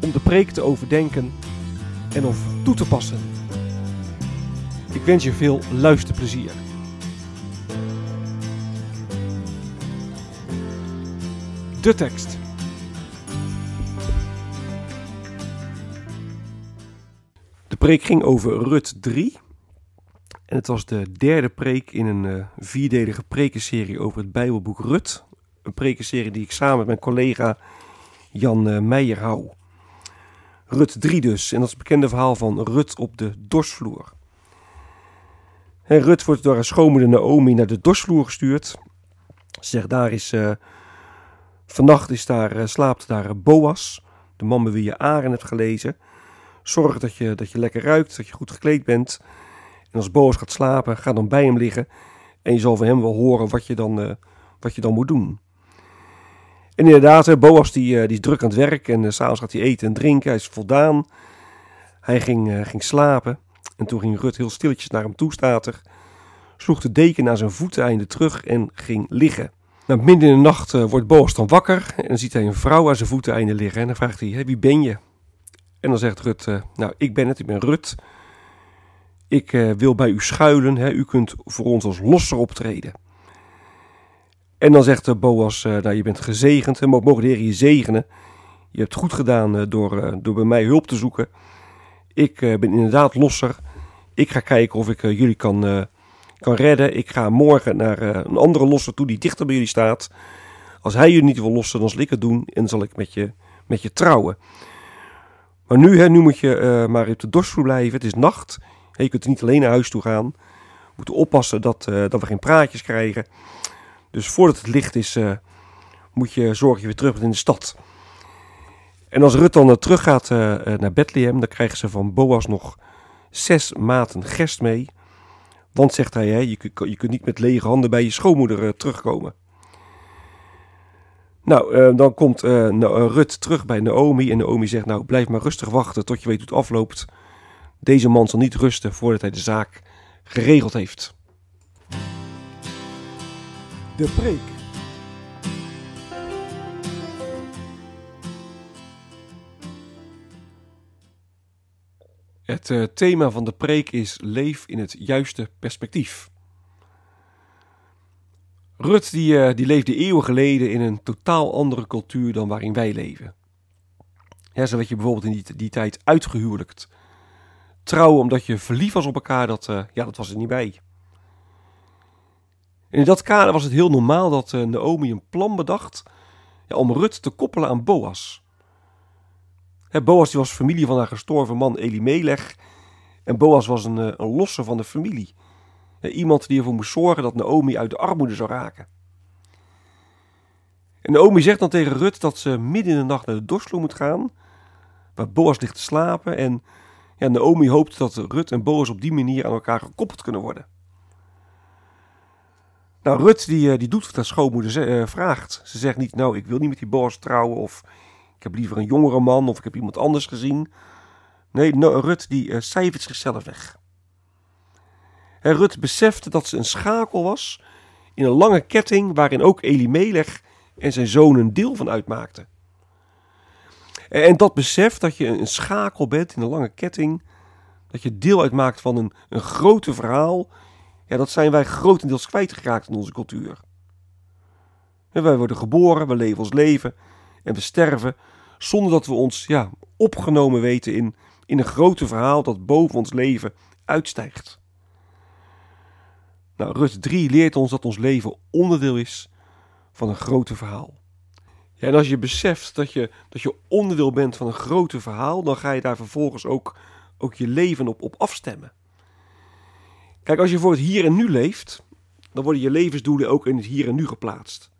om de preek te overdenken en of toe te passen. Ik wens je veel luisterplezier. De tekst. De preek ging over Rut 3. En het was de derde preek in een uh, vierdelige prekenserie over het Bijbelboek Rut. Een prekenserie die ik samen met mijn collega Jan uh, Meijer hou. Rut 3 dus. En dat is het bekende verhaal van Rut op de dorsvloer. En Rut wordt door haar schoonmoeder Naomi naar de dorsvloer gestuurd. Ze zegt, daar is... Uh, vannacht is daar, slaapt daar Boas, de man bij wie je Aren hebt gelezen. Zorg dat je, dat je lekker ruikt, dat je goed gekleed bent... En als Boas gaat slapen, ga dan bij hem liggen. En je zal van hem wel horen wat je dan, wat je dan moet doen. En inderdaad, Boas die, uh, die is druk aan het werk. En uh, s'avonds gaat hij eten en drinken. Hij is voldaan. Hij ging, ging slapen. En toen ging Rut heel stilletjes naar hem toe, staat. Sloeg de deken naar zijn voeteneinde terug en ging liggen. Nou, midden in de nacht wordt Boas dan wakker. En ziet hij een vrouw aan zijn voeteneinde liggen. En dan vraagt hij, wie ben je? En dan zegt Rut, nou, ik ben het, ik ben Rut. Ik wil bij u schuilen, hè. u kunt voor ons als losser optreden. En dan zegt uh, Boas, uh, nou je bent gezegend, en mogen de Heer je zegenen. Je hebt goed gedaan door, door bij mij hulp te zoeken. Ik ben inderdaad losser. Ik ga kijken of ik jullie kan, kan redden. Ik ga morgen naar een andere losser toe die dichter bij jullie staat. Als hij jullie niet wil lossen, dan zal ik het doen en zal ik met je, met je trouwen. Maar nu, hè, nu moet je maar op de dorsvloer blijven. Het is nacht. Je kunt niet alleen naar huis toe gaan. We moeten oppassen dat, dat we geen praatjes krijgen. Dus voordat het licht is, uh, moet je zorgen dat je weer terug in de stad. En als Rut dan uh, terug gaat naar Bethlehem, dan krijgen ze van Boas nog zes maten gerst mee. Want, zegt hij, hè, je, je kunt niet met lege handen bij je schoonmoeder terugkomen. Nou, dan komt Rut terug bij Naomi. En Naomi zegt, nou, blijf maar rustig wachten tot je weet hoe het afloopt. Deze man zal niet rusten voordat hij de zaak geregeld heeft. De preek. Het uh, thema van de preek is leef in het juiste perspectief. Rut die, uh, die leefde eeuwen geleden in een totaal andere cultuur dan waarin wij leven. Ja, zo werd je bijvoorbeeld in die, die tijd uitgehuwelijkt trouwen omdat je verliefd was op elkaar, dat, uh, ja, dat was er niet bij. In dat kader was het heel normaal dat uh, Naomi een plan bedacht ja, om Rut te koppelen aan Boas. Boas die was familie van haar gestorven man Elimelech. En Boas was een, uh, een losse van de familie. iemand die ervoor moest zorgen dat Naomi uit de armoede zou raken. En Naomi zegt dan tegen Rut dat ze midden in de nacht naar de dorsvloer moet gaan, waar Boas ligt te slapen en ja, Naomi hoopt dat Rut en Boas op die manier aan elkaar gekoppeld kunnen worden. Nou, Rut die, die doet wat haar schoonmoeder uh, vraagt. Ze zegt niet, nou, ik wil niet met die Boas trouwen of ik heb liever een jongere man of ik heb iemand anders gezien. Nee, no, Rut die uh, cijfert zichzelf weg. En Rut besefte dat ze een schakel was in een lange ketting waarin ook Elimelech en zijn zoon een deel van uitmaakten. En dat besef dat je een schakel bent in een lange ketting, dat je deel uitmaakt van een, een grote verhaal, ja, dat zijn wij grotendeels kwijtgeraakt in onze cultuur. En wij worden geboren, we leven ons leven en we sterven zonder dat we ons ja, opgenomen weten in, in een grote verhaal dat boven ons leven uitstijgt. Nou, Rut 3 leert ons dat ons leven onderdeel is van een grote verhaal. Ja, en als je beseft dat je, dat je onderdeel bent van een grote verhaal, dan ga je daar vervolgens ook, ook je leven op, op afstemmen. Kijk, als je voor het hier en nu leeft, dan worden je levensdoelen ook in het hier en nu geplaatst.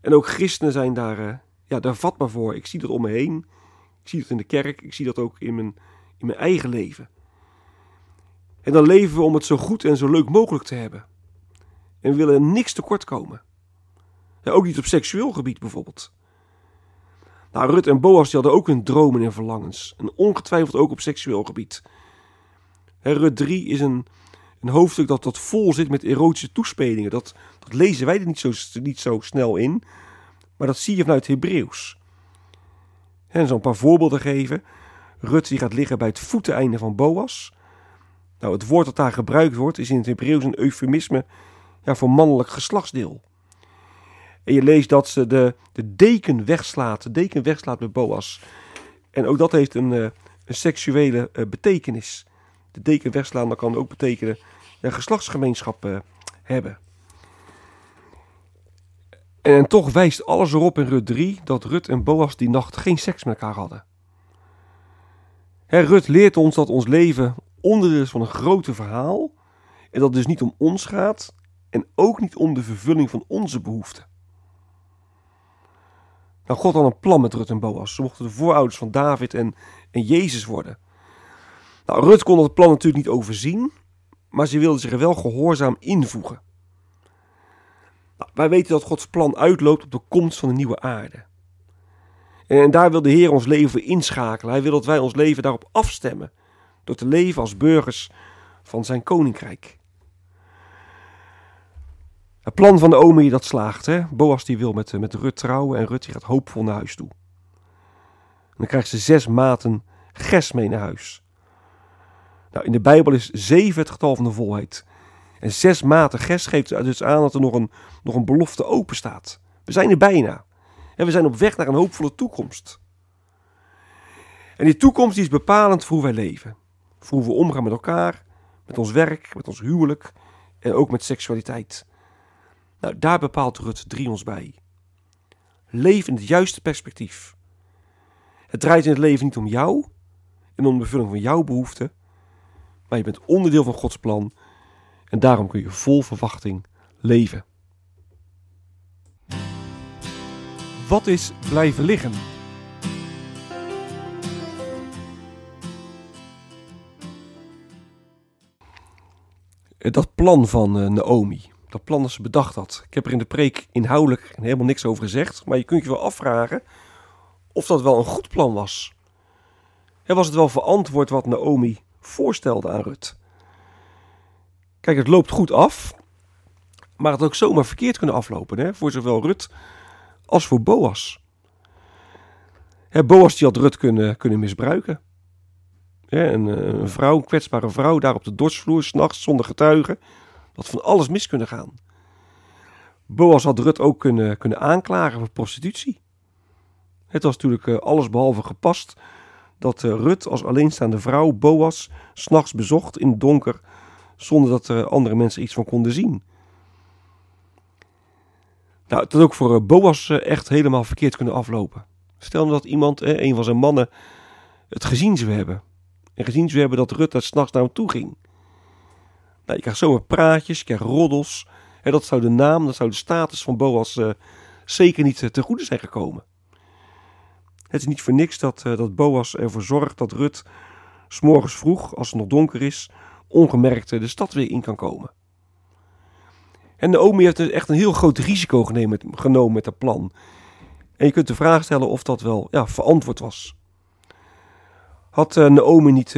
En ook christenen zijn daar, uh, ja, daar vatbaar voor. Ik zie dat om me heen. Ik zie dat in de kerk. Ik zie dat ook in mijn, in mijn eigen leven. En dan leven we om het zo goed en zo leuk mogelijk te hebben. En we willen niks tekort komen. Ja, ook niet op seksueel gebied bijvoorbeeld. Nou, Rut en Boas hadden ook hun dromen en verlangens. En ongetwijfeld ook op seksueel gebied. Rut 3 is een, een hoofdstuk dat, dat vol zit met erotische toespelingen. Dat, dat lezen wij er niet zo, niet zo snel in. Maar dat zie je vanuit Hebreeuws. En zo een paar voorbeelden geven. Rut die gaat liggen bij het voeteneinde van Boas. Nou, het woord dat daar gebruikt wordt is in het Hebreeuws een eufemisme ja, voor mannelijk geslachtsdeel. En je leest dat ze de, de deken wegslaat, de deken wegslaat met Boas. En ook dat heeft een, eh, een seksuele uh, betekenis. De deken wegslaan, dat kan ook betekenen een geslachtsgemeenschap uh, hebben. En toch wijst alles erop in Rut 3 dat Rut en Boas die nacht geen seks met elkaar hadden. He, Rut leert ons dat ons leven onderdeel is van een grote verhaal. En dat het dus niet om ons gaat en ook niet om de vervulling van onze behoeften. Nou, God had een plan met Rut en Boas. Ze mochten de voorouders van David en, en Jezus worden. Nou, Rut kon dat plan natuurlijk niet overzien, maar ze wilde zich er wel gehoorzaam invoegen. Nou, wij weten dat Gods plan uitloopt op de komst van de nieuwe aarde. En daar wil de Heer ons leven inschakelen. Hij wil dat wij ons leven daarop afstemmen. Door te leven als burgers van zijn koninkrijk. Het plan van de omi dat slaagt. Hè? Boas die wil met, met Rut trouwen en Rut die gaat hoopvol naar huis toe. En dan krijgt ze zes maten ges mee naar huis. Nou, in de Bijbel is zeven het getal van de volheid. En zes maten ges geeft dus aan dat er nog een, nog een belofte open staat. We zijn er bijna. En we zijn op weg naar een hoopvolle toekomst. En die toekomst die is bepalend voor hoe wij leven. Voor hoe we omgaan met elkaar, met ons werk, met ons huwelijk en ook met seksualiteit. Nou, daar bepaalt Rut 3 ons bij. Leef in het juiste perspectief. Het draait in het leven niet om jou en om de vervulling van jouw behoeften, maar je bent onderdeel van Gods plan en daarom kun je vol verwachting leven. Wat is blijven liggen? Dat plan van eh, Naomi, dat plan dat ze bedacht had. Ik heb er in de preek inhoudelijk helemaal niks over gezegd, maar je kunt je wel afvragen of dat wel een goed plan was. Was het wel verantwoord wat Naomi voorstelde aan Rut? Kijk, het loopt goed af, maar het had ook zomaar verkeerd kunnen aflopen hè? voor zowel Rut als voor Boas. Hè, Boas die had Rut kunnen, kunnen misbruiken. Hè, een, eh, een, vrouw, een kwetsbare vrouw, daar op de dorpsvloer, s'nachts zonder getuigen. Dat van alles mis kunnen gaan. Boas had Rut ook kunnen, kunnen aanklagen voor prostitutie. Het was natuurlijk uh, alles behalve gepast dat uh, Rut als alleenstaande vrouw Boas s'nachts bezocht in het donker, zonder dat uh, andere mensen iets van konden zien. Nou, het had ook voor Boas echt helemaal verkeerd kunnen aflopen. Stel dat iemand, een van zijn mannen, het gezien zou hebben. En gezien zou hebben dat Rut daar s'nachts naar hem toe ging. Nou, je krijgt zomaar praatjes, je krijgt roddels. Dat zou de naam, dat zou de status van Boas zeker niet ten goede zijn gekomen. Het is niet voor niks dat, uh, dat Boas ervoor zorgt dat Rut s'morgens vroeg, als het nog donker is, ongemerkt de stad weer in kan komen. En Naomi heeft echt een heel groot risico genomen met dat plan. En je kunt de vraag stellen of dat wel ja, verantwoord was. Had Naomi niet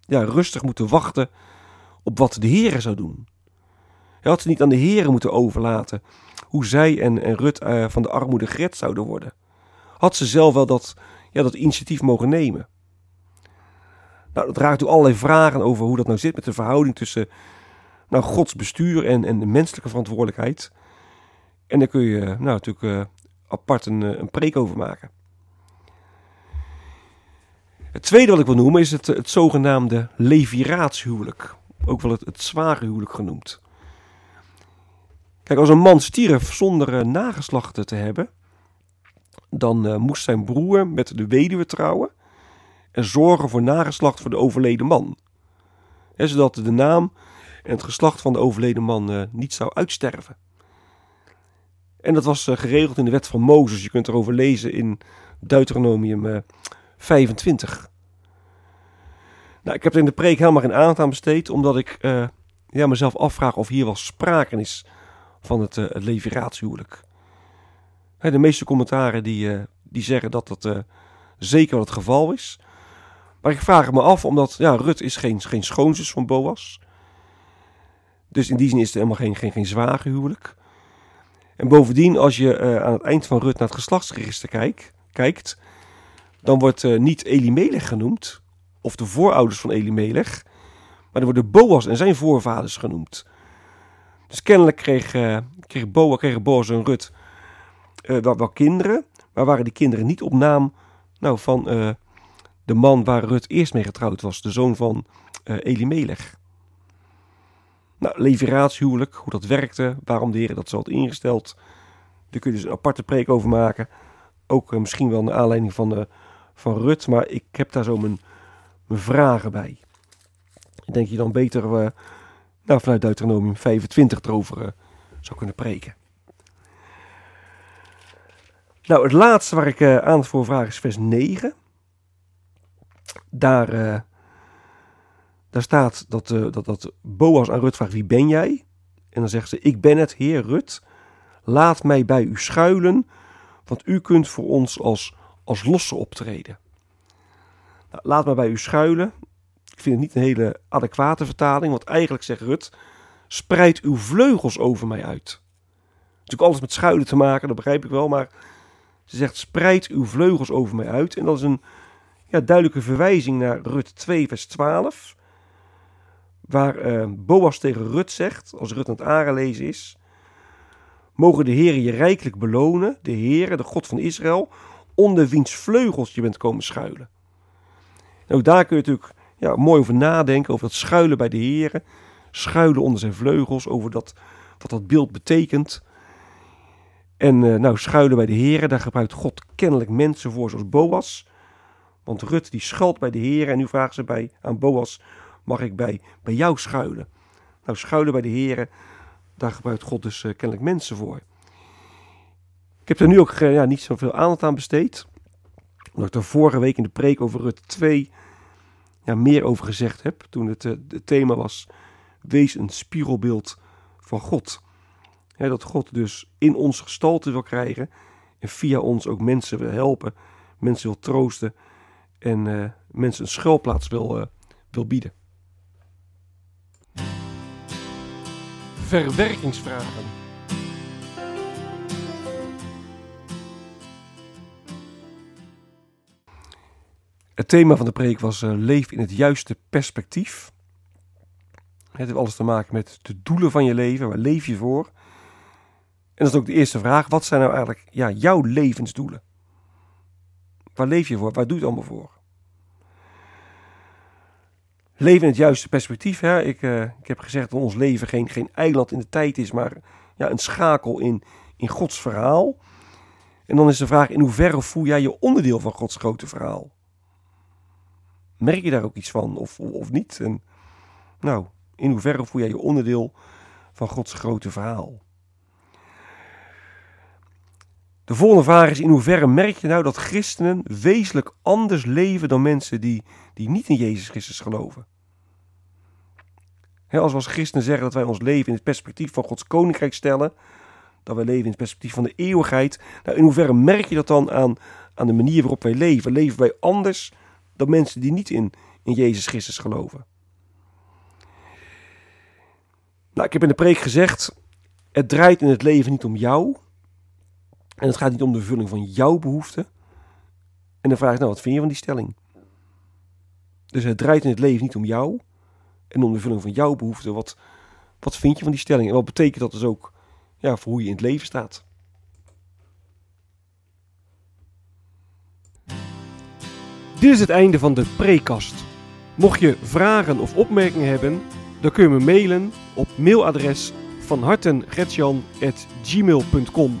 ja, rustig moeten wachten op wat de Heer zou doen. Had ze niet aan de Heer moeten overlaten hoe zij en, en Rut van de armoede gered zouden worden. Had ze zelf wel dat, ja, dat initiatief mogen nemen. Nou, dat raakt u allerlei vragen over hoe dat nou zit met de verhouding tussen nou, Gods bestuur en, en de menselijke verantwoordelijkheid. En daar kun je nou, natuurlijk uh, apart een, een preek over maken. Het tweede wat ik wil noemen is het, het zogenaamde leviraatshuwelijk. Ook wel het, het zware huwelijk genoemd. Kijk, als een man stierf zonder uh, nageslachten te hebben, dan uh, moest zijn broer met de weduwe trouwen en zorgen voor nageslacht voor de overleden man. Zodat de naam en het geslacht van de overleden man uh, niet zou uitsterven. En dat was geregeld in de wet van Mozes. Je kunt erover lezen in Deuteronomium 25. Nou, ik heb er in de preek helemaal geen aandacht aan besteed, omdat ik ja, mezelf afvraag of hier wel sprake is van het, uh. De meeste commentaren die, uh, die zeggen dat dat uh, zeker het geval is. Maar ik vraag me af, omdat ja, Rut is geen, geen schoonzus van Boas. Dus in die zin is het helemaal geen, geen, geen zware huwelijk. En bovendien, als je aan het eind van Rut naar het geslachtsregister kijk, kijkt, dan wordt niet Elimelech genoemd, of de voorouders van Elimelech, maar er worden Boas en zijn voorvaders genoemd. Dus kennelijk kreeg, uh, kreeg Boa, kregen Boas en Rut uh, wel, kinderen. Maar waren die kinderen niet op naam nou, van uh, de man waar Rut eerst mee getrouwd was. De zoon van Elimelech. Nou, leviratiehuwelijk, hoe dat werkte, waarom de Heer dat zo had ingesteld. Daar kun je dus een aparte preek over maken. Ook misschien wel naar aanleiding van, van Rut. Maar ik heb daar zo mijn, mijn vragen bij. Ik denk je dan beter nou, vanuit Deuteronomium 25 erover uh, zou kunnen preken. Nou, het laatste waar ik uh, aandacht voor vraag is vers 9. Daar, uh, daar staat dat, dat, dat Boas aan Rut vraagt, wie ben jij? En dan zegt ze, ik ben het, heer Rut. Laat mij bij u schuilen, want u kunt voor ons als, als losse optreden. Nou, laat mij bij u schuilen. Ik vind het niet een hele adequate vertaling, want eigenlijk zegt Rut: spreid uw vleugels over mij uit. Natuurlijk alles met schuilen te maken, dat begrijp ik wel, maar ze zegt: spreid uw vleugels over mij uit. En dat is een ja, duidelijke verwijzing naar Rut 2, vers 12, waar uh, Boas tegen Rut zegt, als Rut aan het aanlezen is: Mogen de Heer je rijkelijk belonen, de Heer, de God van Israël, onder wiens vleugels je bent komen schuilen. En ook daar kun je natuurlijk ja, mooi over nadenken, over dat schuilen bij de Heer. Schuilen onder zijn vleugels, over dat, wat dat beeld betekent. En uh, nou, schuilen bij de Heer, daar gebruikt God kennelijk mensen voor, zoals Boas. Want Rut die schuilt bij de Heer en nu vraagt ze bij, aan Boas, mag ik bij, bij jou schuilen? Nou, schuilen bij de Heer, daar gebruikt God dus uh, kennelijk mensen voor. Ik heb er nu ook uh, ja, niet zoveel aandacht aan besteed. Omdat ik er vorige week in de preek over Rut 2 ja, meer over gezegd heb. Toen het, het thema was: wees een spiegelbeeld van God. Dat God dus in ons gestalte wil krijgen en via ons ook mensen wil helpen, mensen wil troosten en uh, mensen een schuilplaats wil, uh, wil bieden. Verwerkingsvragen. Het thema van de preek was uh, leef in het juiste perspectief. Het heeft alles te maken met de doelen van je leven. Waar leef je voor? En dat is ook de eerste vraag. Wat zijn nou eigenlijk ja, jouw levensdoelen? Waar leef je voor? Waar doe je het allemaal voor? Leven in het juiste perspectief. Hè? Ik, uh, ik heb gezegd dat ons leven geen, geen eiland in de tijd is, maar ja, een schakel in, in Gods verhaal. En dan is de vraag: in hoeverre voel jij je onderdeel van Gods grote verhaal? merk je daar ook iets van of, of niet? En nou, in hoeverre voel jij je onderdeel van Gods grote verhaal? De volgende vraag is: in hoeverre merk je nou dat christenen wezenlijk anders leven dan mensen die, die niet in Jezus Christus geloven? als we als christenen zeggen dat wij ons leven in het perspectief van Gods koninkrijk stellen, dat wij leven in het perspectief van de eeuwigheid, nou, in hoeverre merk je dat dan aan, aan de manier waarop wij leven? Leven wij anders dan mensen die niet in, in Jezus Christus geloven. Nou, ik heb in de preek gezegd, het draait in het leven niet om jou. En het gaat niet om de vervulling van jouw behoeften. En dan vraag ik, nou, wat vind je van die stelling? Dus het draait in het leven niet om jou. En om de vervulling van jouw behoeften. Wat, wat vind je van die stelling? En wat betekent dat dus ook ja, voor hoe je in het leven staat? Dit is het einde van de prekast. Mocht je vragen of opmerkingen hebben, dan kun je me mailen op mailadres van hartengretjan.gmail.com